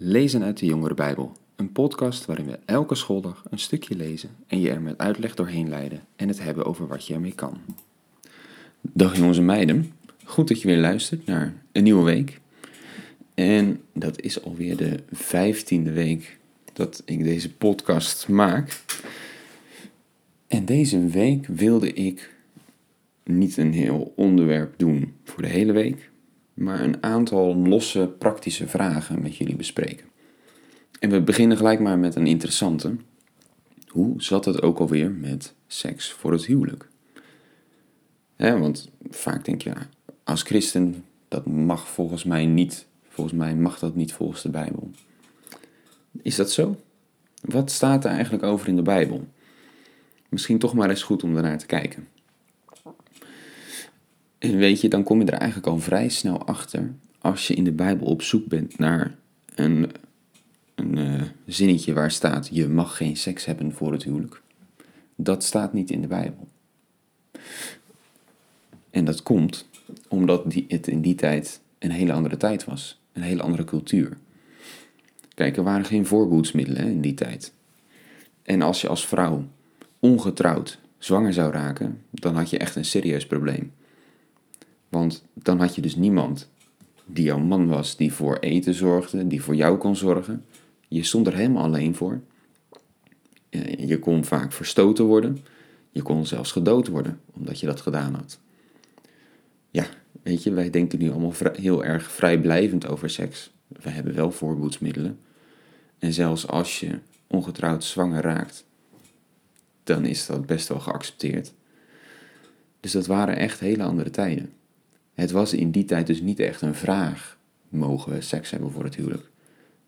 Lezen uit de Jongere Bijbel, een podcast waarin we elke schooldag een stukje lezen en je er met uitleg doorheen leiden en het hebben over wat je ermee kan. Dag jongens en meiden, goed dat je weer luistert naar een nieuwe week. En dat is alweer de vijftiende week dat ik deze podcast maak. En deze week wilde ik niet een heel onderwerp doen voor de hele week, maar een aantal losse praktische vragen met jullie bespreken. En we beginnen gelijk maar met een interessante. Hoe zat het ook alweer met seks voor het huwelijk? want vaak denk je, als christen, dat mag volgens mij niet. Volgens mij mag dat niet volgens de Bijbel. Is dat zo? Wat staat er eigenlijk over in de Bijbel? Misschien toch maar eens goed om daarnaar te kijken. Weet je, dan kom je er eigenlijk al vrij snel achter als je in de Bijbel op zoek bent naar een, een uh, zinnetje waar staat: je mag geen seks hebben voor het huwelijk. Dat staat niet in de Bijbel. En dat komt omdat die, het in die tijd een hele andere tijd was, een hele andere cultuur. Kijk, er waren geen voorboedsmiddelen in die tijd. En als je als vrouw ongetrouwd zwanger zou raken, dan had je echt een serieus probleem. Want dan had je dus niemand die jouw man was, die voor eten zorgde, die voor jou kon zorgen. Je stond er helemaal alleen voor. Eh, je kon vaak verstoten worden. Je kon zelfs gedood worden, omdat je dat gedaan had. Ja, weet je, wij denken nu allemaal heel erg vrijblijvend over seks. We hebben wel voorboedsmiddelen. En zelfs als je ongetrouwd zwanger raakt, dan is dat best wel geaccepteerd. Dus dat waren echt hele andere tijden. Het was in die tijd dus niet echt een vraag: mogen we seks hebben voor het huwelijk?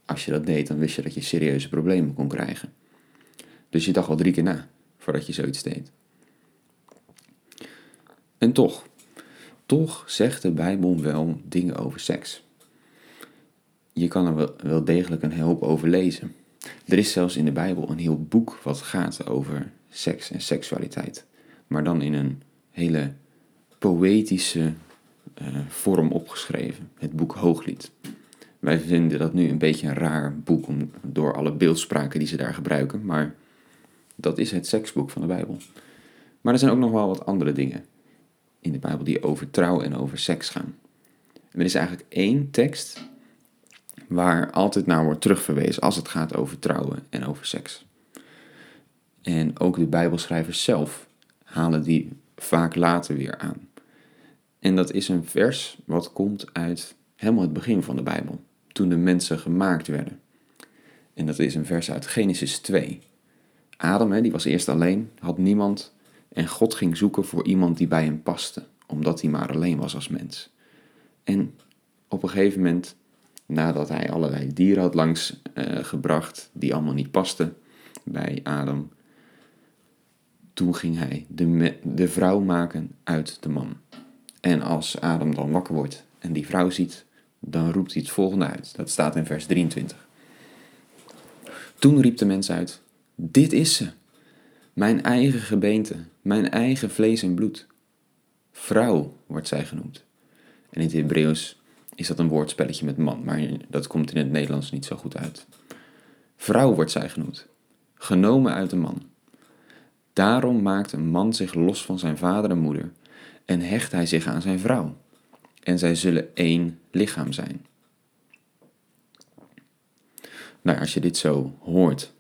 Als je dat deed, dan wist je dat je serieuze problemen kon krijgen. Dus je dacht al drie keer na voordat je zoiets deed. En toch, toch zegt de Bijbel wel dingen over seks. Je kan er wel, wel degelijk een hoop over lezen. Er is zelfs in de Bijbel een heel boek wat gaat over seks en seksualiteit. Maar dan in een hele poëtische vorm opgeschreven, het boek Hooglied. Wij vinden dat nu een beetje een raar boek om, door alle beeldspraken die ze daar gebruiken, maar dat is het seksboek van de Bijbel. Maar er zijn ook nog wel wat andere dingen in de Bijbel die over trouw en over seks gaan. Er is eigenlijk één tekst waar altijd naar wordt terugverwezen als het gaat over trouwen en over seks. En ook de Bijbelschrijvers zelf halen die vaak later weer aan. En dat is een vers wat komt uit helemaal het begin van de Bijbel, toen de mensen gemaakt werden. En dat is een vers uit Genesis 2. Adam, hè, die was eerst alleen, had niemand en God ging zoeken voor iemand die bij hem paste, omdat hij maar alleen was als mens. En op een gegeven moment, nadat hij allerlei dieren had langs uh, gebracht die allemaal niet pasten bij Adam, toen ging hij de, de vrouw maken uit de man. En als Adam dan wakker wordt en die vrouw ziet, dan roept hij het volgende uit. Dat staat in vers 23. Toen riep de mens uit: Dit is ze, mijn eigen gebeente, mijn eigen vlees en bloed. Vrouw wordt zij genoemd. En in het Hebreeuws is dat een woordspelletje met man, maar dat komt in het Nederlands niet zo goed uit. Vrouw wordt zij genoemd, genomen uit een man. Daarom maakt een man zich los van zijn vader en moeder en hecht hij zich aan zijn vrouw. En zij zullen één lichaam zijn. Nou, als je dit zo hoort,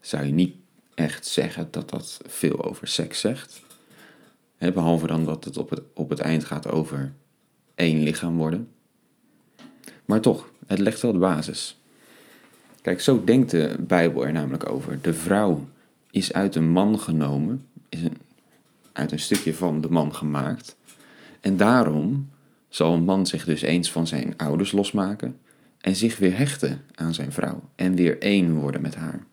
zou je niet echt zeggen dat dat veel over seks zegt. behalve dan dat het op, het op het eind gaat over één lichaam worden. Maar toch, het legt wel de basis. Kijk, zo denkt de Bijbel er namelijk over. De vrouw is uit een man genomen, is een uit een stukje van de man gemaakt. En daarom zal een man zich dus eens van zijn ouders losmaken en zich weer hechten aan zijn vrouw en weer één worden met haar.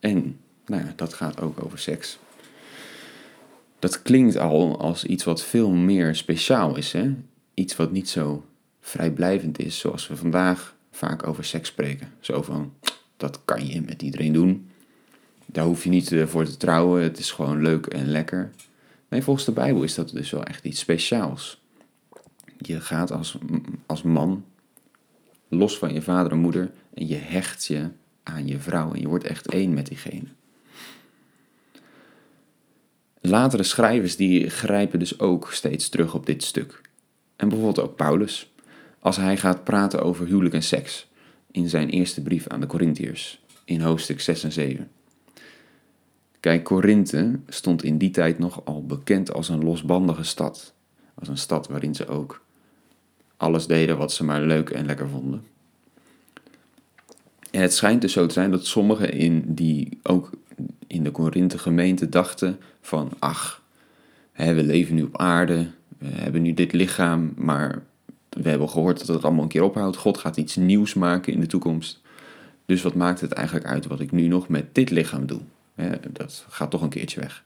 En nou ja, dat gaat ook over seks. Dat klinkt al als iets wat veel meer speciaal is, hè? Iets wat niet zo vrijblijvend is, zoals we vandaag vaak over seks spreken. Zo van, dat kan je met iedereen doen. Daar hoef je niet eh, voor te trouwen, het is gewoon leuk en lekker. Nee, volgens de Bijbel is dat dus wel echt iets speciaals. Je gaat als, als man los van je vader en moeder en je hecht je aan je vrouw en je wordt echt één met diegene. Latere schrijvers die grijpen dus ook steeds terug op dit stuk. En bijvoorbeeld ook Paulus, als hij gaat praten over huwelijk en seks in zijn eerste brief aan de Corinthiërs in hoofdstuk 6 en 7. Kijk, Korinthe stond in die tijd nog al bekend als een losbandige stad. Als een stad waarin ze ook alles deden wat ze maar leuk en lekker vonden. En het schijnt dus zo te zijn dat sommigen in die ook in de Korinthe gemeente dachten van ach, hè, we leven nu op aarde, we hebben nu dit lichaam, maar we hebben gehoord dat het allemaal een keer ophoudt. God gaat iets nieuws maken in de toekomst. Dus wat maakt het eigenlijk uit wat ik nu nog met dit lichaam doe? Dat gaat toch een keertje weg.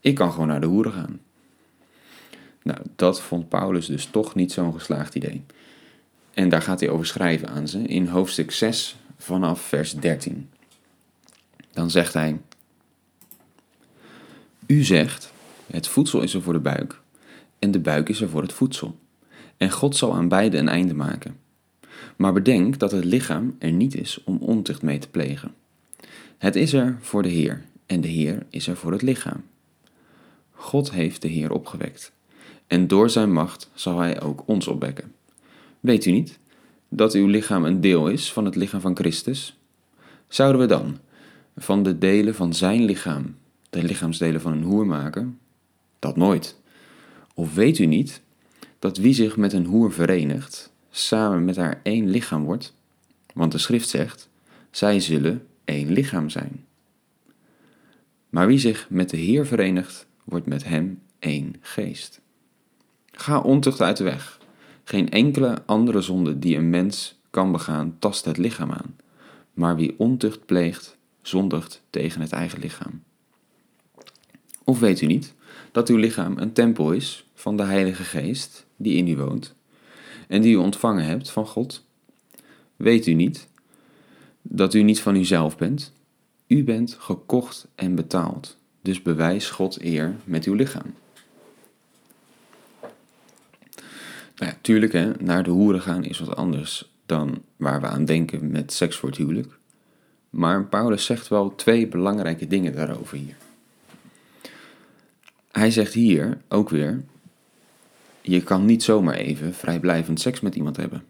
Ik kan gewoon naar de hoeren gaan. Nou, dat vond Paulus dus toch niet zo'n geslaagd idee. En daar gaat hij over schrijven aan ze in hoofdstuk 6 vanaf vers 13. Dan zegt hij: U zegt: Het voedsel is er voor de buik, en de buik is er voor het voedsel. En God zal aan beide een einde maken. Maar bedenk dat het lichaam er niet is om ontucht mee te plegen. Het is er voor de Heer, en de Heer is er voor het lichaam. God heeft de Heer opgewekt, en door zijn macht zal hij ook ons opwekken. Weet u niet dat uw lichaam een deel is van het lichaam van Christus? Zouden we dan van de delen van zijn lichaam de lichaamsdelen van een hoer maken? Dat nooit. Of weet u niet dat wie zich met een hoer verenigt, samen met haar één lichaam wordt? Want de schrift zegt, zij zullen één lichaam zijn. Maar wie zich met de Heer verenigt, wordt met hem één geest. Ga ontucht uit de weg. Geen enkele andere zonde die een mens kan begaan, tast het lichaam aan. Maar wie ontucht pleegt, zondigt tegen het eigen lichaam. Of weet u niet dat uw lichaam een tempel is van de Heilige Geest die in u woont en die u ontvangen hebt van God? Weet u niet dat u niet van uzelf bent? U bent gekocht en betaald, dus bewijs God eer met uw lichaam. Nou ja, tuurlijk, hè, naar de hoeren gaan is wat anders dan waar we aan denken met seks voor het huwelijk. Maar Paulus zegt wel twee belangrijke dingen daarover hier. Hij zegt hier ook weer: je kan niet zomaar even vrijblijvend seks met iemand hebben,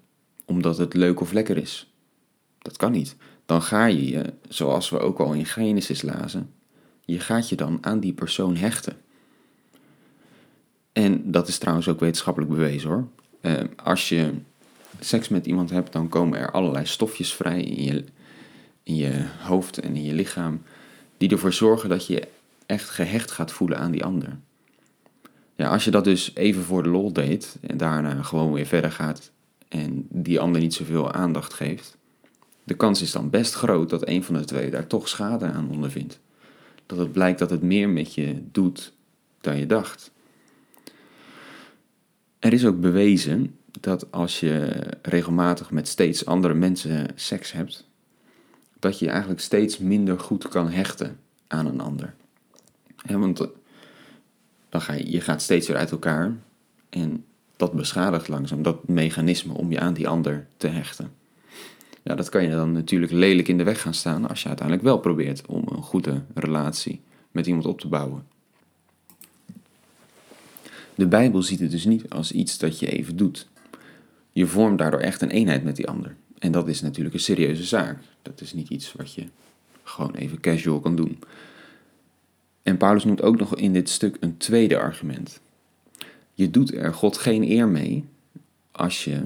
omdat het leuk of lekker is. Dat kan niet. Dan ga je je, zoals we ook al in Genesis lazen, je gaat je dan aan die persoon hechten. En dat is trouwens ook wetenschappelijk bewezen hoor. Eh, als je seks met iemand hebt, dan komen er allerlei stofjes vrij in je, in je hoofd en in je lichaam, die ervoor zorgen dat je echt gehecht gaat voelen aan die ander. Ja, als je dat dus even voor de lol deed en daarna gewoon weer verder gaat en die ander niet zoveel aandacht geeft, de kans is dan best groot dat een van de twee daar toch schade aan ondervindt. Dat het blijkt dat het meer met je doet dan je dacht. Er is ook bewezen dat als je regelmatig met steeds andere mensen seks hebt, dat je eigenlijk steeds minder goed kan hechten aan een ander. want dan ga je, je gaat steeds weer uit elkaar en dat beschadigt langzaam dat mechanisme om je aan die ander te hechten. Ja, dat kan je dan natuurlijk lelijk in de weg gaan staan als je uiteindelijk wel probeert om een goede relatie met iemand op te bouwen. De Bijbel ziet het dus niet als iets dat je even doet. Je vormt daardoor echt een eenheid met die ander. En dat is natuurlijk een serieuze zaak. Dat is niet iets wat je gewoon even casual kan doen. En Paulus noemt ook nog in dit stuk een tweede argument. Je doet er God geen eer mee als je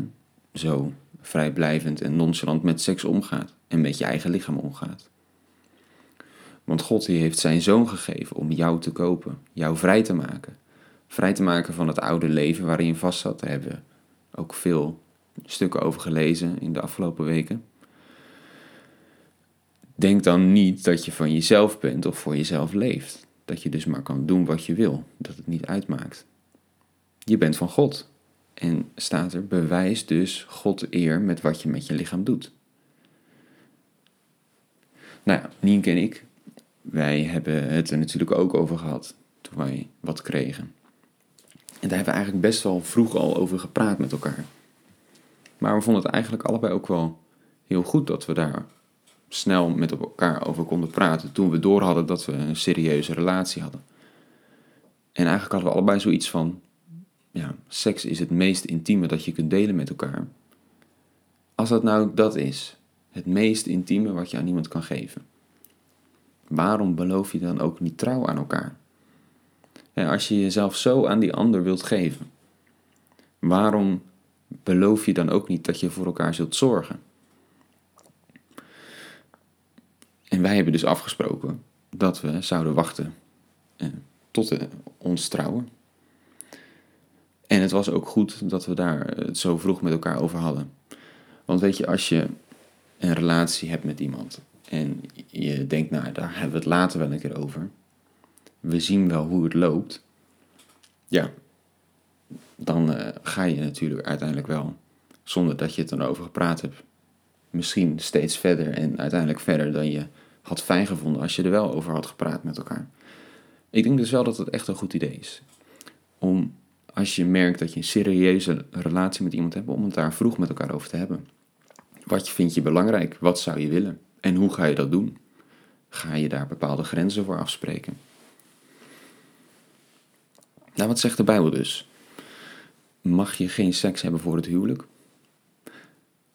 zo vrijblijvend en nonchalant met seks omgaat en met je eigen lichaam omgaat. Want God heeft zijn zoon gegeven om jou te kopen, jou vrij te maken. Vrij te maken van het oude leven waarin je vast zat. Daar hebben we ook veel stukken over gelezen in de afgelopen weken. Denk dan niet dat je van jezelf bent of voor jezelf leeft. Dat je dus maar kan doen wat je wil, dat het niet uitmaakt. Je bent van God. En staat er, bewijs dus God eer met wat je met je lichaam doet. Nou ja, Nienke en ik, wij hebben het er natuurlijk ook over gehad toen wij wat kregen. En daar hebben we eigenlijk best wel vroeg al over gepraat met elkaar. Maar we vonden het eigenlijk allebei ook wel heel goed dat we daar snel met elkaar over konden praten. Toen we door hadden dat we een serieuze relatie hadden. En eigenlijk hadden we allebei zoiets van: ja, seks is het meest intieme dat je kunt delen met elkaar. Als dat nou dat is, het meest intieme wat je aan iemand kan geven, waarom beloof je dan ook niet trouw aan elkaar? Ja, als je jezelf zo aan die ander wilt geven, waarom beloof je dan ook niet dat je voor elkaar zult zorgen? En wij hebben dus afgesproken dat we zouden wachten eh, tot de, ons trouwen. En het was ook goed dat we daar het zo vroeg met elkaar over hadden. Want weet je, als je een relatie hebt met iemand en je denkt, nou, daar hebben we het later wel een keer over. We zien wel hoe het loopt. Ja, dan uh, ga je natuurlijk uiteindelijk wel, zonder dat je het dan gepraat hebt, misschien steeds verder en uiteindelijk verder dan je had fijn gevonden als je er wel over had gepraat met elkaar. Ik denk dus wel dat het echt een goed idee is. Om als je merkt dat je een serieuze relatie met iemand hebt, om het daar vroeg met elkaar over te hebben. Wat vind je belangrijk? Wat zou je willen? En hoe ga je dat doen? Ga je daar bepaalde grenzen voor afspreken? Nou, wat zegt de Bijbel dus? Mag je geen seks hebben voor het huwelijk?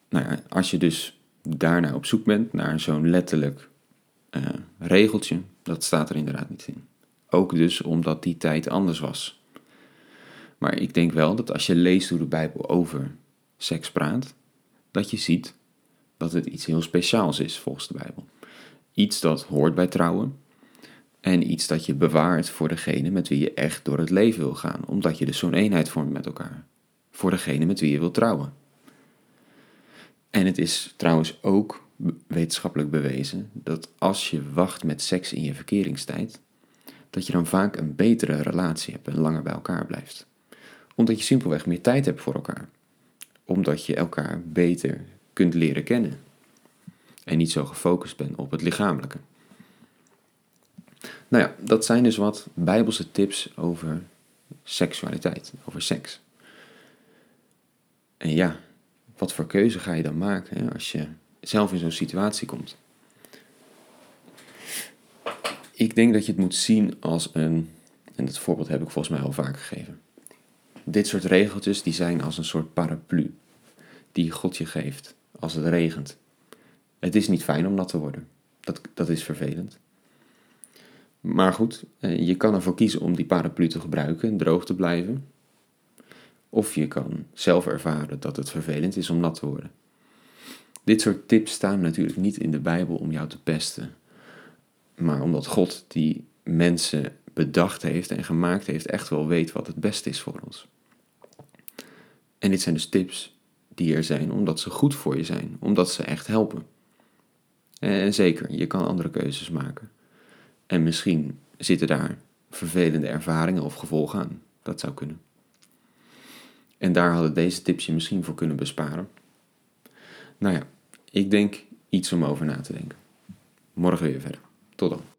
Nou ja, als je dus daarna op zoek bent naar zo'n letterlijk uh, regeltje, dat staat er inderdaad niet in. Ook dus omdat die tijd anders was. Maar ik denk wel dat als je leest hoe de Bijbel over seks praat, dat je ziet dat het iets heel speciaals is volgens de Bijbel. Iets dat hoort bij trouwen en iets dat je bewaart voor degene met wie je echt door het leven wil gaan, omdat je dus zo'n eenheid vormt met elkaar. Voor degene met wie je wil trouwen. En het is trouwens ook wetenschappelijk bewezen dat als je wacht met seks in je verkeringstijd, dat je dan vaak een betere relatie hebt en langer bij elkaar blijft. Omdat je simpelweg meer tijd hebt voor elkaar. Omdat je elkaar beter kunt leren kennen. En niet zo gefocust bent op het lichamelijke. Nou ja, dat zijn dus wat bijbelse tips over seksualiteit, over seks. En ja, wat voor keuze ga je dan maken hè, als je zelf in zo'n situatie komt? Ik denk dat je het moet zien als een, en dat voorbeeld heb ik volgens mij al vaak gegeven. Dit soort regeltjes die zijn als een soort paraplu die God je geeft als het regent. Het is niet fijn om nat te worden. Dat, dat is vervelend. Maar goed, eh, je kan ervoor kiezen om die paraplu te gebruiken en droog te blijven. Of je kan zelf ervaren dat het vervelend is om nat te worden. Dit soort tips staan natuurlijk niet in de Bijbel om jou te pesten. Maar omdat God die mensen bedacht heeft en gemaakt heeft, echt wel weet wat het beste is voor ons. En dit zijn dus tips die er zijn omdat ze goed voor je zijn, omdat ze echt helpen. En zeker, je kan andere keuzes maken. En misschien zitten daar vervelende ervaringen of gevolgen aan. Dat zou kunnen. En daar hadden deze tips je misschien voor kunnen besparen. Nou ja, ik denk iets om over na te denken. Morgen weer verder. Tot dan.